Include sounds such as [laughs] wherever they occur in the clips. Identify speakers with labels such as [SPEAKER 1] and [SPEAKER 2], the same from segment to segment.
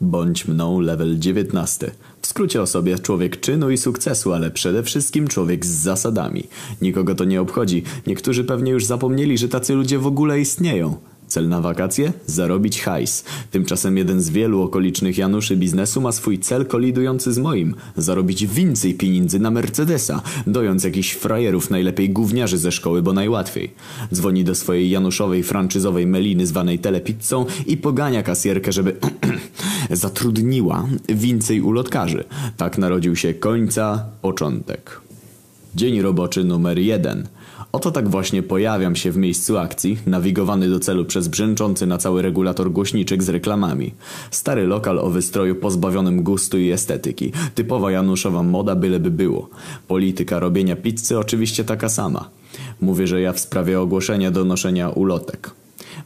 [SPEAKER 1] Bądź mną level 19. W skrócie o sobie człowiek czynu i sukcesu, ale przede wszystkim człowiek z zasadami. Nikogo to nie obchodzi. Niektórzy pewnie już zapomnieli, że tacy ludzie w ogóle istnieją. Cel na wakacje? Zarobić hajs. Tymczasem jeden z wielu okolicznych Januszy biznesu ma swój cel kolidujący z moim. Zarobić więcej pieniędzy na Mercedesa, dojąc jakichś frajerów, najlepiej gówniarzy ze szkoły, bo najłatwiej. Dzwoni do swojej Januszowej franczyzowej meliny zwanej telepizzą i pogania kasjerkę, żeby [clears throat] zatrudniła więcej ulotkarzy. Tak narodził się końca początek. Dzień roboczy numer jeden. Oto tak właśnie pojawiam się w miejscu akcji, nawigowany do celu przez brzęczący na cały regulator głośniczek z reklamami. Stary lokal o wystroju pozbawionym gustu i estetyki. Typowa Januszowa moda byleby było. Polityka robienia pizzy oczywiście taka sama. Mówię, że ja w sprawie ogłoszenia do noszenia ulotek.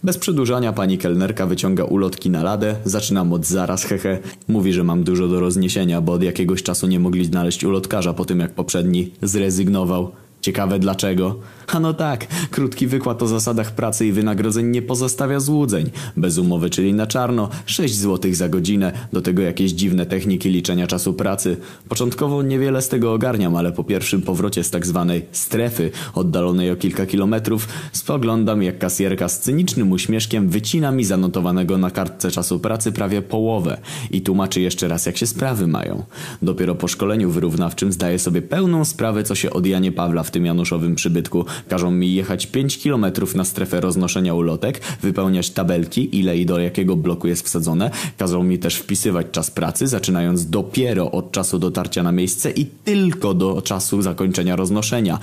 [SPEAKER 1] Bez przedłużania pani kelnerka wyciąga ulotki na ladę, zaczynam od zaraz hehe. Mówi, że mam dużo do rozniesienia, bo od jakiegoś czasu nie mogli znaleźć ulotkarza po tym jak poprzedni zrezygnował. Ciekawe dlaczego? A no tak, krótki wykład o zasadach pracy i wynagrodzeń nie pozostawia złudzeń. Bez umowy, czyli na czarno, 6 zł za godzinę, do tego jakieś dziwne techniki liczenia czasu pracy. Początkowo niewiele z tego ogarniam, ale po pierwszym powrocie z tak zwanej strefy, oddalonej o kilka kilometrów, spoglądam jak kasjerka z cynicznym uśmieszkiem wycina mi zanotowanego na kartce czasu pracy prawie połowę i tłumaczy jeszcze raz jak się sprawy mają. Dopiero po szkoleniu wyrównawczym zdaję sobie pełną sprawę co się od Janie Pawla w tym Januszowym przybytku. Każą mi jechać 5 km na strefę roznoszenia ulotek, wypełniać tabelki, ile i do jakiego bloku jest wsadzone. Każą mi też wpisywać czas pracy, zaczynając dopiero od czasu dotarcia na miejsce i tylko do czasu zakończenia roznoszenia.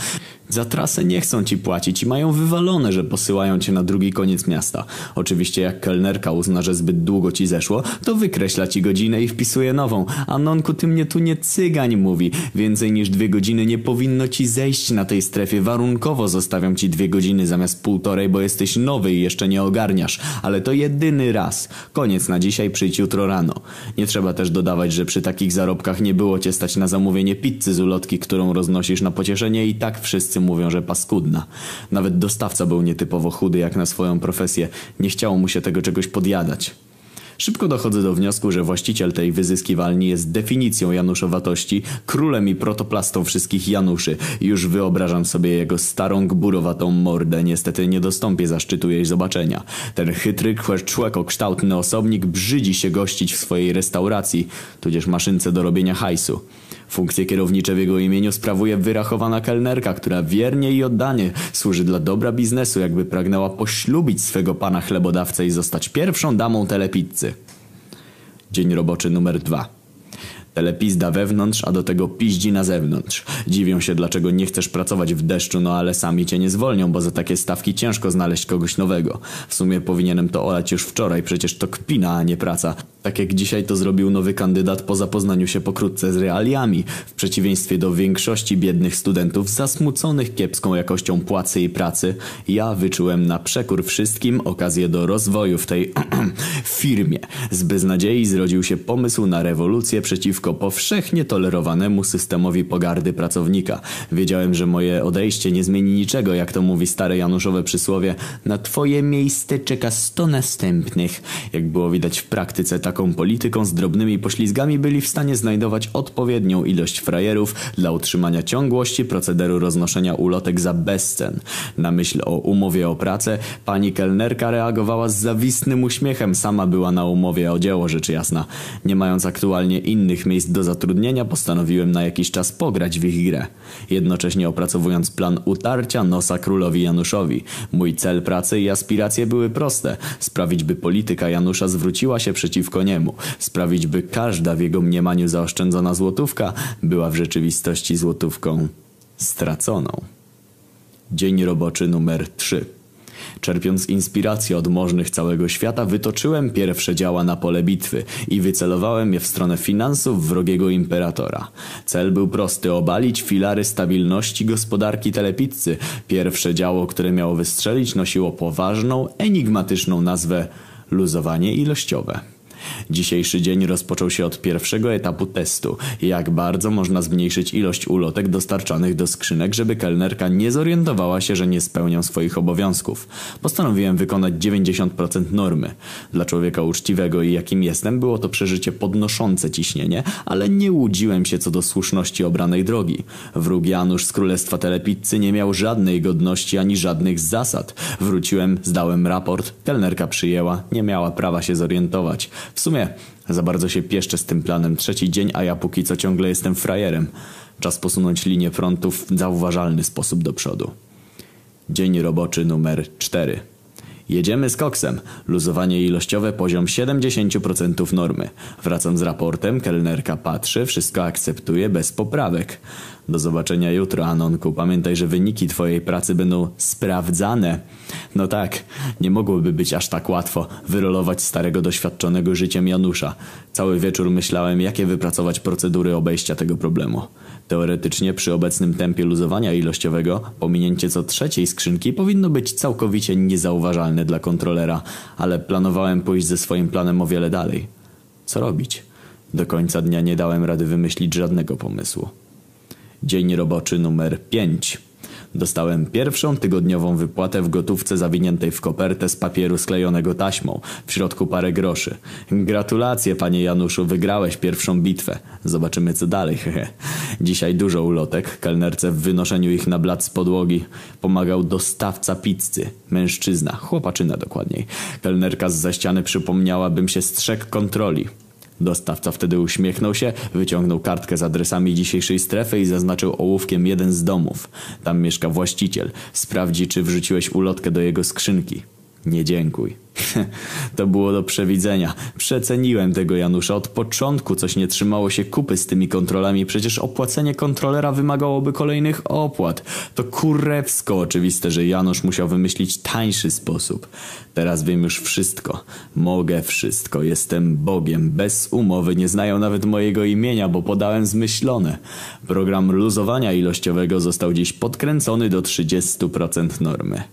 [SPEAKER 1] Za trasę nie chcą ci płacić i mają wywalone, że posyłają cię na drugi koniec miasta. Oczywiście jak kelnerka uzna, że zbyt długo ci zeszło, to wykreśla ci godzinę i wpisuje nową. A nonku ty mnie tu nie cygań mówi. Więcej niż dwie godziny nie powinno ci zejść na tej strefie. Warunkowo zostawiam ci dwie godziny zamiast półtorej, bo jesteś nowy i jeszcze nie ogarniasz. Ale to jedyny raz. Koniec na dzisiaj, przyjdź jutro rano. Nie trzeba też dodawać, że przy takich zarobkach nie było cię stać na zamówienie pizzy z ulotki, którą roznosisz na pocieszenie i tak wszyscy mówią, że paskudna. Nawet dostawca był nietypowo chudy jak na swoją profesję. Nie chciało mu się tego czegoś podjadać. Szybko dochodzę do wniosku, że właściciel tej wyzyskiwalni jest definicją januszowatości, królem i protoplastą wszystkich Januszy. Już wyobrażam sobie jego starą, gburowatą mordę. Niestety nie dostąpię zaszczytu jej zobaczenia. Ten chytry, człekokształtny osobnik brzydzi się gościć w swojej restauracji, tudzież maszynce do robienia hajsu. Funkcje kierownicze w jego imieniu sprawuje wyrachowana kelnerka, która wiernie i oddanie służy dla dobra biznesu, jakby pragnęła poślubić swego pana chlebodawcę i zostać pierwszą damą telepizzy. Dzień roboczy numer dwa. Telepizda wewnątrz, a do tego piździ na zewnątrz. Dziwią się, dlaczego nie chcesz pracować w deszczu, no ale sami cię nie zwolnią, bo za takie stawki ciężko znaleźć kogoś nowego. W sumie powinienem to olać już wczoraj, przecież to kpina, a nie praca. Tak jak dzisiaj to zrobił nowy kandydat po zapoznaniu się pokrótce z realiami, w przeciwieństwie do większości biednych studentów zasmuconych kiepską jakością płacy i pracy, ja wyczułem na przekór wszystkim okazję do rozwoju w tej [clears throat] firmie. Z beznadziei zrodził się pomysł na rewolucję przeciwko powszechnie tolerowanemu systemowi pogardy pracownika. Wiedziałem, że moje odejście nie zmieni niczego, jak to mówi stare Januszowe przysłowie. Na twoje miejsce czeka sto następnych. Jak było widać w praktyce, taką polityką z drobnymi poślizgami byli w stanie znajdować odpowiednią ilość frajerów dla utrzymania ciągłości procederu roznoszenia ulotek za bezcen. Na myśl o umowie o pracę pani kelnerka reagowała z zawistnym uśmiechem. Sama była na umowie o dzieło, rzecz jasna. Nie mając aktualnie innych miejsc do zatrudnienia postanowiłem na jakiś czas pograć w ich grę. Jednocześnie opracowując plan utarcia nosa królowi Januszowi. Mój cel pracy i aspiracje były proste. Sprawić by polityka Janusza zwróciła się przeciwko niemu. Sprawić by każda w jego mniemaniu zaoszczędzona złotówka była w rzeczywistości złotówką straconą. Dzień roboczy numer 3 Czerpiąc inspirację od możnych całego świata, wytoczyłem pierwsze działa na pole bitwy i wycelowałem je w stronę finansów wrogiego imperatora. Cel był prosty, obalić filary stabilności gospodarki telepizzy. Pierwsze działo, które miało wystrzelić, nosiło poważną, enigmatyczną nazwę luzowanie ilościowe. Dzisiejszy dzień rozpoczął się od pierwszego etapu testu. Jak bardzo można zmniejszyć ilość ulotek dostarczanych do skrzynek, żeby kelnerka nie zorientowała się, że nie spełnią swoich obowiązków. Postanowiłem wykonać 90% normy. Dla człowieka uczciwego i jakim jestem było to przeżycie podnoszące ciśnienie, ale nie łudziłem się co do słuszności obranej drogi. Wróg Janusz z Królestwa Telepizzy nie miał żadnej godności ani żadnych zasad. Wróciłem, zdałem raport, kelnerka przyjęła, nie miała prawa się zorientować. W sumie za bardzo się pieszczę z tym planem trzeci dzień, a ja póki co ciągle jestem frajerem. Czas posunąć linię frontu w zauważalny sposób do przodu. Dzień roboczy numer 4. Jedziemy z koksem. Luzowanie ilościowe poziom 70% normy. Wracam z raportem, kelnerka patrzy, wszystko akceptuje bez poprawek. Do zobaczenia jutro, Anonku. Pamiętaj, że wyniki twojej pracy będą sprawdzane. No tak, nie mogłoby być aż tak łatwo wyrolować starego doświadczonego życiem Janusza. Cały wieczór myślałem, jakie wypracować procedury obejścia tego problemu. Teoretycznie przy obecnym tempie luzowania ilościowego pominięcie co trzeciej skrzynki powinno być całkowicie niezauważalne dla kontrolera, ale planowałem pójść ze swoim planem o wiele dalej. Co robić? Do końca dnia nie dałem rady wymyślić żadnego pomysłu. Dzień roboczy numer 5. Dostałem pierwszą tygodniową wypłatę w gotówce zawiniętej w kopertę z papieru sklejonego taśmą. W środku parę groszy. Gratulacje, panie Januszu, wygrałeś pierwszą bitwę. Zobaczymy co dalej, hehe. Dzisiaj dużo ulotek, kelnerce w wynoszeniu ich na blat z podłogi. Pomagał dostawca pizzy. Mężczyzna, chłopaczyna dokładniej. Kelnerka z za ściany przypomniała, bym się strzegł kontroli. Dostawca wtedy uśmiechnął się, wyciągnął kartkę z adresami dzisiejszej strefy i zaznaczył ołówkiem jeden z domów. Tam mieszka właściciel. Sprawdzi, czy wrzuciłeś ulotkę do jego skrzynki. Nie dziękuj. [laughs] to było do przewidzenia. Przeceniłem tego Janusza. Od początku coś nie trzymało się kupy z tymi kontrolami. Przecież opłacenie kontrolera wymagałoby kolejnych opłat. To kurewsko oczywiste, że Janusz musiał wymyślić tańszy sposób. Teraz wiem już wszystko. Mogę wszystko. Jestem Bogiem. Bez umowy. Nie znają nawet mojego imienia, bo podałem zmyślone. Program luzowania ilościowego został dziś podkręcony do 30% normy.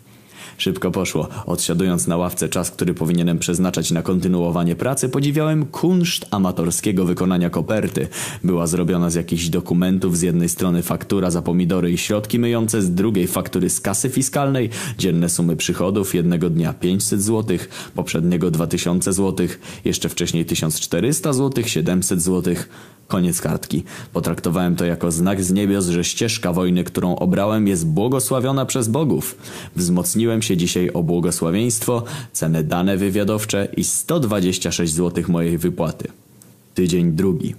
[SPEAKER 1] Szybko poszło. Odsiadując na ławce czas, który powinienem przeznaczać na kontynuowanie pracy, podziwiałem kunszt amatorskiego wykonania koperty. Była zrobiona z jakichś dokumentów, z jednej strony faktura za pomidory i środki myjące, z drugiej faktury z kasy fiskalnej, dzienne sumy przychodów, jednego dnia 500 zł, poprzedniego 2000 zł, jeszcze wcześniej 1400 zł, 700 zł. Koniec kartki. Potraktowałem to jako znak z niebios, że ścieżka wojny, którą obrałem jest błogosławiona przez bogów. Wzmocniłem się dzisiaj o błogosławieństwo, ceny dane wywiadowcze i 126 zł mojej wypłaty. Tydzień drugi.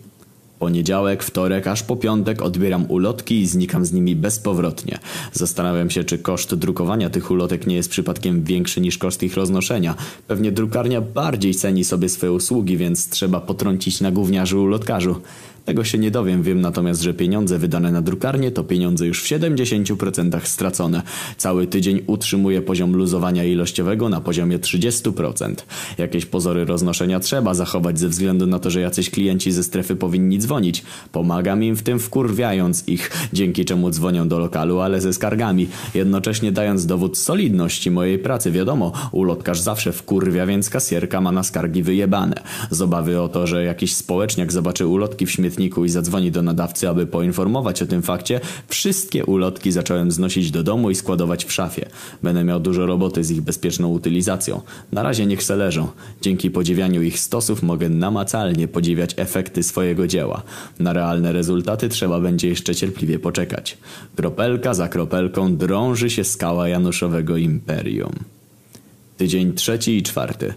[SPEAKER 1] Poniedziałek, wtorek, aż po piątek odbieram ulotki i znikam z nimi bezpowrotnie. Zastanawiam się, czy koszt drukowania tych ulotek nie jest przypadkiem większy niż koszt ich roznoszenia. Pewnie drukarnia bardziej ceni sobie swoje usługi, więc trzeba potrącić na gówniarzu ulotkarzu. Tego się nie dowiem, wiem natomiast, że pieniądze wydane na drukarnię to pieniądze już w 70% stracone. Cały tydzień utrzymuję poziom luzowania ilościowego na poziomie 30%. Jakieś pozory roznoszenia trzeba zachować ze względu na to, że jacyś klienci ze strefy powinni dzwonić. Pomagam im w tym wkurwiając ich, dzięki czemu dzwonią do lokalu, ale ze skargami, jednocześnie dając dowód solidności mojej pracy. Wiadomo, ulotkarz zawsze wkurwia, więc kasierka ma na skargi wyjebane. Z obawy o to, że jakiś społeczniak zobaczy ulotki w śmietniku i zadzwoni do nadawcy, aby poinformować o tym fakcie, wszystkie ulotki zacząłem znosić do domu i składować w szafie. Będę miał dużo roboty z ich bezpieczną utylizacją. Na razie niech se leżą. Dzięki podziwianiu ich stosów mogę namacalnie podziwiać efekty swojego dzieła. Na realne rezultaty trzeba będzie jeszcze cierpliwie poczekać. Kropelka za kropelką drąży się skała Januszowego Imperium. Tydzień trzeci i czwarty.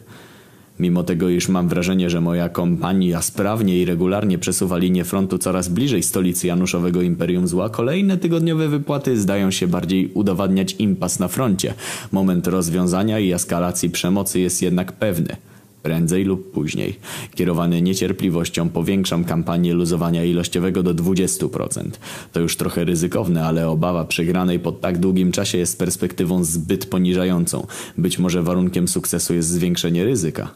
[SPEAKER 1] Mimo tego, iż mam wrażenie, że moja kompania sprawnie i regularnie przesuwa linię frontu coraz bliżej stolicy Januszowego Imperium Zła, kolejne tygodniowe wypłaty zdają się bardziej udowadniać impas na froncie. Moment rozwiązania i eskalacji przemocy jest jednak pewny. Prędzej lub później. Kierowany niecierpliwością powiększam kampanię luzowania ilościowego do 20%. To już trochę ryzykowne, ale obawa przegranej po tak długim czasie jest perspektywą zbyt poniżającą. Być może warunkiem sukcesu jest zwiększenie ryzyka.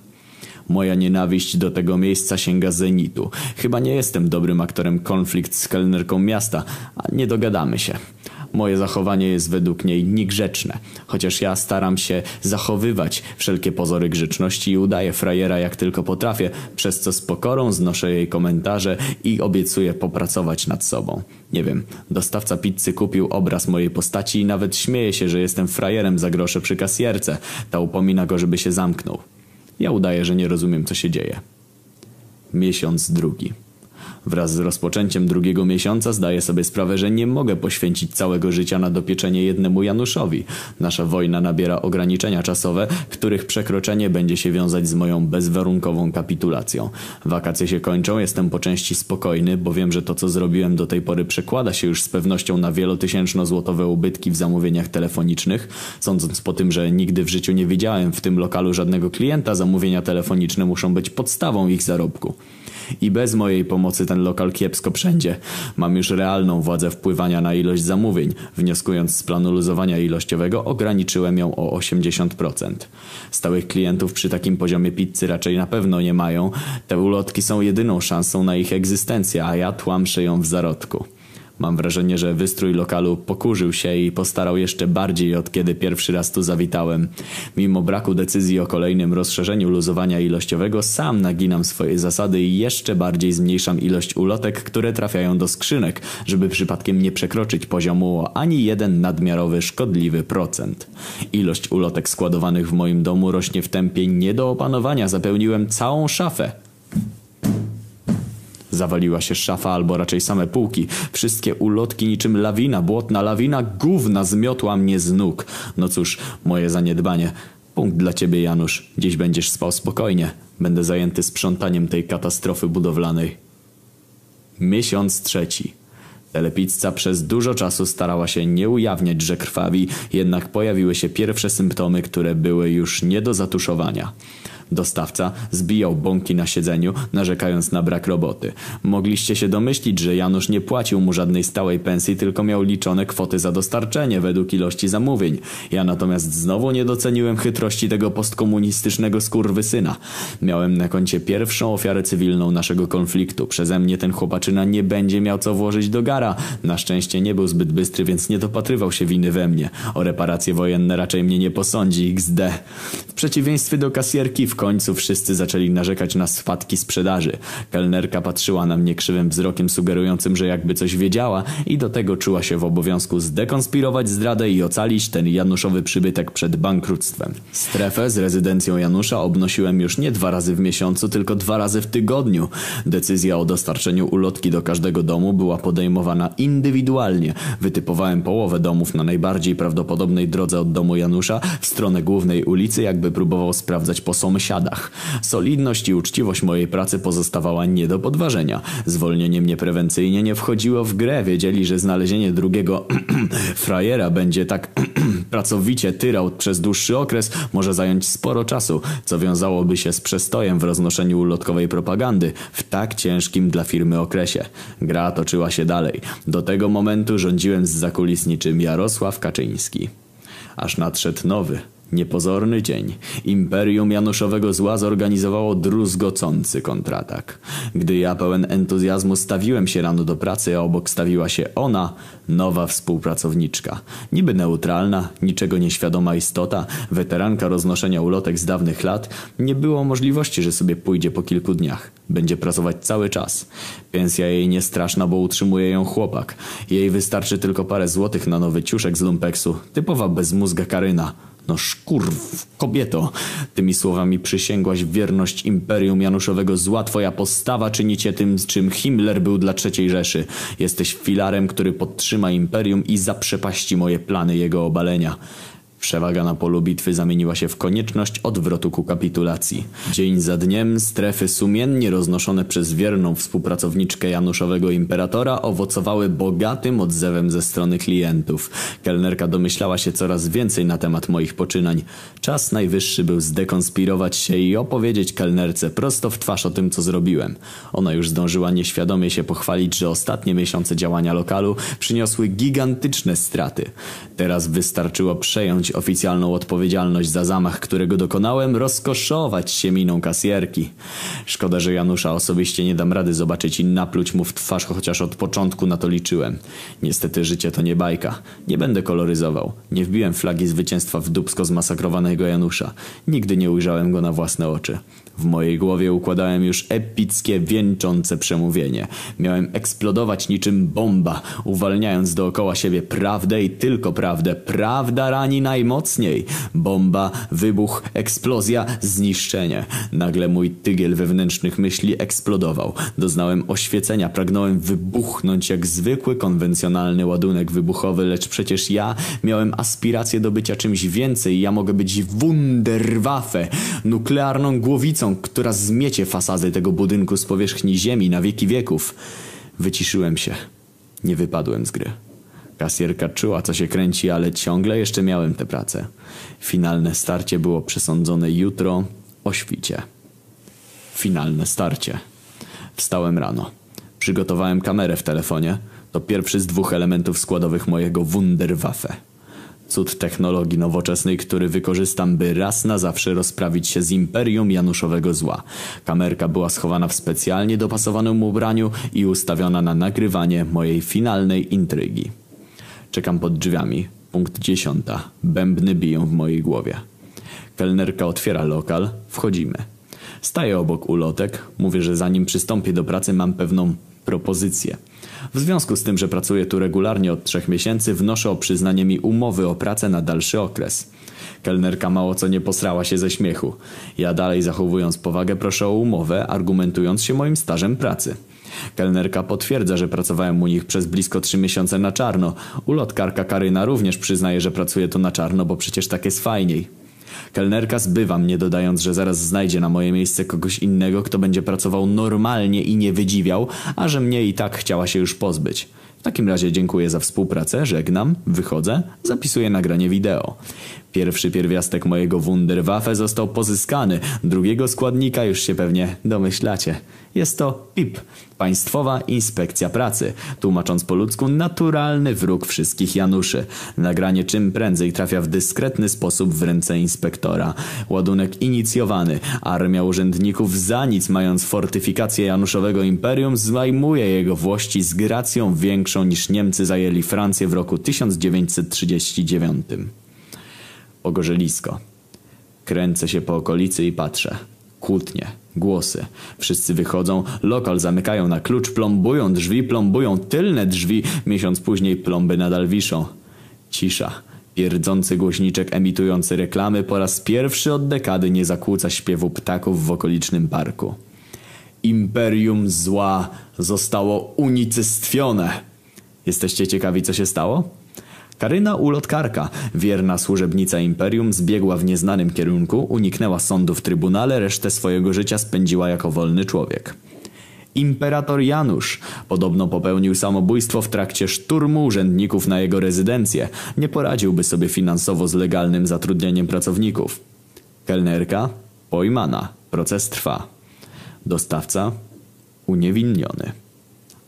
[SPEAKER 1] Moja nienawiść do tego miejsca sięga zenitu. Chyba nie jestem dobrym aktorem konflikt z kelnerką miasta, a nie dogadamy się. Moje zachowanie jest według niej niegrzeczne, chociaż ja staram się zachowywać wszelkie pozory grzeczności i udaję frajera jak tylko potrafię, przez co z pokorą znoszę jej komentarze i obiecuję popracować nad sobą. Nie wiem, dostawca pizzy kupił obraz mojej postaci i nawet śmieje się, że jestem frajerem za grosze przy kasjerce. Ta upomina go, żeby się zamknął. Ja udaję, że nie rozumiem, co się dzieje. Miesiąc drugi. Wraz z rozpoczęciem drugiego miesiąca zdaję sobie sprawę, że nie mogę poświęcić całego życia na dopieczenie jednemu Januszowi. Nasza wojna nabiera ograniczenia czasowe, których przekroczenie będzie się wiązać z moją bezwarunkową kapitulacją. Wakacje się kończą, jestem po części spokojny, bo wiem, że to co zrobiłem do tej pory przekłada się już z pewnością na wielotysięczno-złotowe ubytki w zamówieniach telefonicznych. Sądząc po tym, że nigdy w życiu nie widziałem w tym lokalu żadnego klienta, zamówienia telefoniczne muszą być podstawą ich zarobku. I bez mojej pomocy ten lokal kiepsko wszędzie. Mam już realną władzę wpływania na ilość zamówień. Wnioskując z planu luzowania ilościowego ograniczyłem ją o 80%. Stałych klientów przy takim poziomie pizzy raczej na pewno nie mają. Te ulotki są jedyną szansą na ich egzystencję, a ja tłamszę ją w zarodku. Mam wrażenie, że wystrój lokalu pokurzył się i postarał jeszcze bardziej od kiedy pierwszy raz tu zawitałem. Mimo braku decyzji o kolejnym rozszerzeniu luzowania ilościowego, sam naginam swoje zasady i jeszcze bardziej zmniejszam ilość ulotek, które trafiają do skrzynek, żeby przypadkiem nie przekroczyć poziomu ani jeden nadmiarowy szkodliwy procent. Ilość ulotek składowanych w moim domu rośnie w tempie nie do opanowania. Zapełniłem całą szafę. Zawaliła się szafa, albo raczej same półki. Wszystkie ulotki niczym lawina, błotna lawina, gówna zmiotła mnie z nóg. No cóż, moje zaniedbanie. Punkt dla ciebie, Janusz. Dziś będziesz spał spokojnie. Będę zajęty sprzątaniem tej katastrofy budowlanej. Miesiąc trzeci. Telepizza przez dużo czasu starała się nie ujawniać, że krwawi, jednak pojawiły się pierwsze symptomy, które były już nie do zatuszowania. Dostawca zbijał bąki na siedzeniu, narzekając na brak roboty. Mogliście się domyślić, że Janusz nie płacił mu żadnej stałej pensji, tylko miał liczone kwoty za dostarczenie według ilości zamówień. Ja natomiast znowu nie doceniłem chytrości tego postkomunistycznego skurwysyna. Miałem na koncie pierwszą ofiarę cywilną naszego konfliktu. Przeze mnie ten chłopaczyna nie będzie miał co włożyć do gara. Na szczęście nie był zbyt bystry, więc nie dopatrywał się winy we mnie. O reparacje wojenne raczej mnie nie posądzi, XD. W przeciwieństwie do kasjerki w końcu wszyscy zaczęli narzekać na spadki sprzedaży. Kelnerka patrzyła na mnie krzywym wzrokiem sugerującym, że jakby coś wiedziała i do tego czuła się w obowiązku zdekonspirować zdradę i ocalić ten Januszowy przybytek przed bankructwem. Strefę z rezydencją Janusza obnosiłem już nie dwa razy w miesiącu, tylko dwa razy w tygodniu. Decyzja o dostarczeniu ulotki do każdego domu była podejmowana indywidualnie. Wytypowałem połowę domów na najbardziej prawdopodobnej drodze od domu Janusza w stronę głównej ulicy, jakby próbował sprawdzać po sąsiadach sąsiadach. Solidność i uczciwość mojej pracy pozostawała nie do podważenia. Zwolnienie mnie prewencyjnie nie wchodziło w grę. Wiedzieli, że znalezienie drugiego [clears throat] frajera będzie tak [clears throat] pracowicie tyrał przez dłuższy okres może zająć sporo czasu, co wiązałoby się z przestojem w roznoszeniu ulotkowej propagandy w tak ciężkim dla firmy okresie. Gra toczyła się dalej. Do tego momentu rządziłem z zakulis niczym Jarosław Kaczyński. Aż nadszedł nowy, Niepozorny dzień. Imperium Januszowego Zła zorganizowało druzgocący kontratak. Gdy ja pełen entuzjazmu stawiłem się rano do pracy, a obok stawiła się ona, nowa współpracowniczka. Niby neutralna, niczego nieświadoma istota, weteranka roznoszenia ulotek z dawnych lat, nie było możliwości, że sobie pójdzie po kilku dniach. Będzie pracować cały czas. Pensja jej nie straszna, bo utrzymuje ją chłopak. Jej wystarczy tylko parę złotych na nowy ciuszek z lumpeksu. Typowa bezmózga Karyna. No szkurw, kobieto, tymi słowami przysięgłaś wierność Imperium Januszowego zła. Twoja postawa czyni cię tym, czym Himmler był dla III Rzeszy. Jesteś filarem, który podtrzyma Imperium i zaprzepaści moje plany jego obalenia. Przewaga na polu bitwy zamieniła się w konieczność odwrotu ku kapitulacji. Dzień za dniem strefy sumiennie roznoszone przez wierną współpracowniczkę Januszowego Imperatora owocowały bogatym odzewem ze strony klientów. Kelnerka domyślała się coraz więcej na temat moich poczynań. Czas najwyższy był zdekonspirować się i opowiedzieć kelnerce prosto w twarz o tym, co zrobiłem. Ona już zdążyła nieświadomie się pochwalić, że ostatnie miesiące działania lokalu przyniosły gigantyczne straty. Teraz wystarczyło przejąć oficjalną odpowiedzialność za zamach, którego dokonałem, rozkoszować się miną kasjerki. Szkoda, że Janusza osobiście nie dam rady zobaczyć i napluć mu w twarz, chociaż od początku na to liczyłem. Niestety życie to nie bajka. Nie będę koloryzował. Nie wbiłem flagi zwycięstwa w dubsko zmasakrowanego Janusza. Nigdy nie ujrzałem go na własne oczy. W mojej głowie układałem już epickie, wieńczące przemówienie. Miałem eksplodować niczym bomba, uwalniając dookoła siebie prawdę i tylko prawdę. Prawda rani najmocniej. Bomba, wybuch, eksplozja, zniszczenie. Nagle mój tygiel wewnętrznych myśli eksplodował. Doznałem oświecenia, pragnąłem wybuchnąć jak zwykły, konwencjonalny ładunek wybuchowy, lecz przecież ja miałem aspirację do bycia czymś więcej. Ja mogę być Wunderwaffe, nuklearną głowicą, która zmiecie fasady tego budynku z powierzchni ziemi na wieki wieków. Wyciszyłem się. Nie wypadłem z gry. Kasjerka czuła, co się kręci, ale ciągle jeszcze miałem tę pracę. Finalne starcie było przesądzone jutro o świcie. Finalne starcie. Wstałem rano. Przygotowałem kamerę w telefonie. To pierwszy z dwóch elementów składowych mojego Wunderwaffe. Cud technologii nowoczesnej, który wykorzystam, by raz na zawsze rozprawić się z imperium Januszowego zła. Kamerka była schowana w specjalnie dopasowanym ubraniu i ustawiona na nagrywanie mojej finalnej intrygi. Czekam pod drzwiami. Punkt dziesiąta. Bębny biją w mojej głowie. Kelnerka otwiera lokal. Wchodzimy. Staję obok ulotek. Mówię, że zanim przystąpię do pracy mam pewną propozycję. W związku z tym, że pracuję tu regularnie od trzech miesięcy, wnoszę o przyznanie mi umowy o pracę na dalszy okres. Kelnerka mało co nie posrała się ze śmiechu. Ja dalej zachowując powagę proszę o umowę, argumentując się moim stażem pracy. Kelnerka potwierdza, że pracowałem u nich przez blisko trzy miesiące na czarno. Ulotkarka Karyna również przyznaje, że pracuje tu na czarno, bo przecież tak jest fajniej. Kelnerka zbywa mnie dodając, że zaraz znajdzie na moje miejsce kogoś innego, kto będzie pracował normalnie i nie wydziwiał, a że mnie i tak chciała się już pozbyć. W takim razie dziękuję za współpracę, żegnam, wychodzę, zapisuję nagranie wideo. Pierwszy pierwiastek mojego Wunderwaffe został pozyskany, drugiego składnika już się pewnie domyślacie. Jest to PIP, Państwowa Inspekcja Pracy, tłumacząc po ludzku naturalny wróg wszystkich Januszy. Nagranie czym prędzej trafia w dyskretny sposób w ręce inspektora. Ładunek inicjowany. Armia urzędników za nic mając fortyfikację Januszowego Imperium zajmuje jego włości z gracją większą niż Niemcy zajęli Francję w roku 1939. Ogorzelisko. Kręcę się po okolicy i patrzę. Kłótnie, głosy. Wszyscy wychodzą, lokal zamykają na klucz, plombują drzwi, plombują tylne drzwi. Miesiąc później plomby nadal wiszą. Cisza. Pierdzący głośniczek emitujący reklamy po raz pierwszy od dekady nie zakłóca śpiewu ptaków w okolicznym parku. Imperium zła zostało unicestwione. Jesteście ciekawi, co się stało? Karyna ulotkarka, wierna służebnica imperium, zbiegła w nieznanym kierunku, uniknęła sądu w trybunale, resztę swojego życia spędziła jako wolny człowiek. Imperator Janusz podobno popełnił samobójstwo w trakcie szturmu urzędników na jego rezydencję. Nie poradziłby sobie finansowo z legalnym zatrudnieniem pracowników. Kelnerka pojmana. Proces trwa. Dostawca uniewinniony.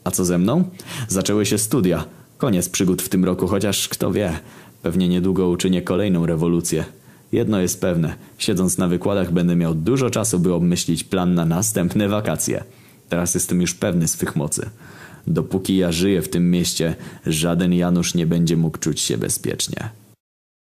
[SPEAKER 1] A co ze mną? Zaczęły się studia. Koniec przygód w tym roku, chociaż kto wie, pewnie niedługo uczynię kolejną rewolucję. Jedno jest pewne, siedząc na wykładach będę miał dużo czasu, by obmyślić plan na następne wakacje. Teraz jestem już pewny swych mocy. Dopóki ja żyję w tym mieście, żaden Janusz nie będzie mógł czuć się bezpiecznie.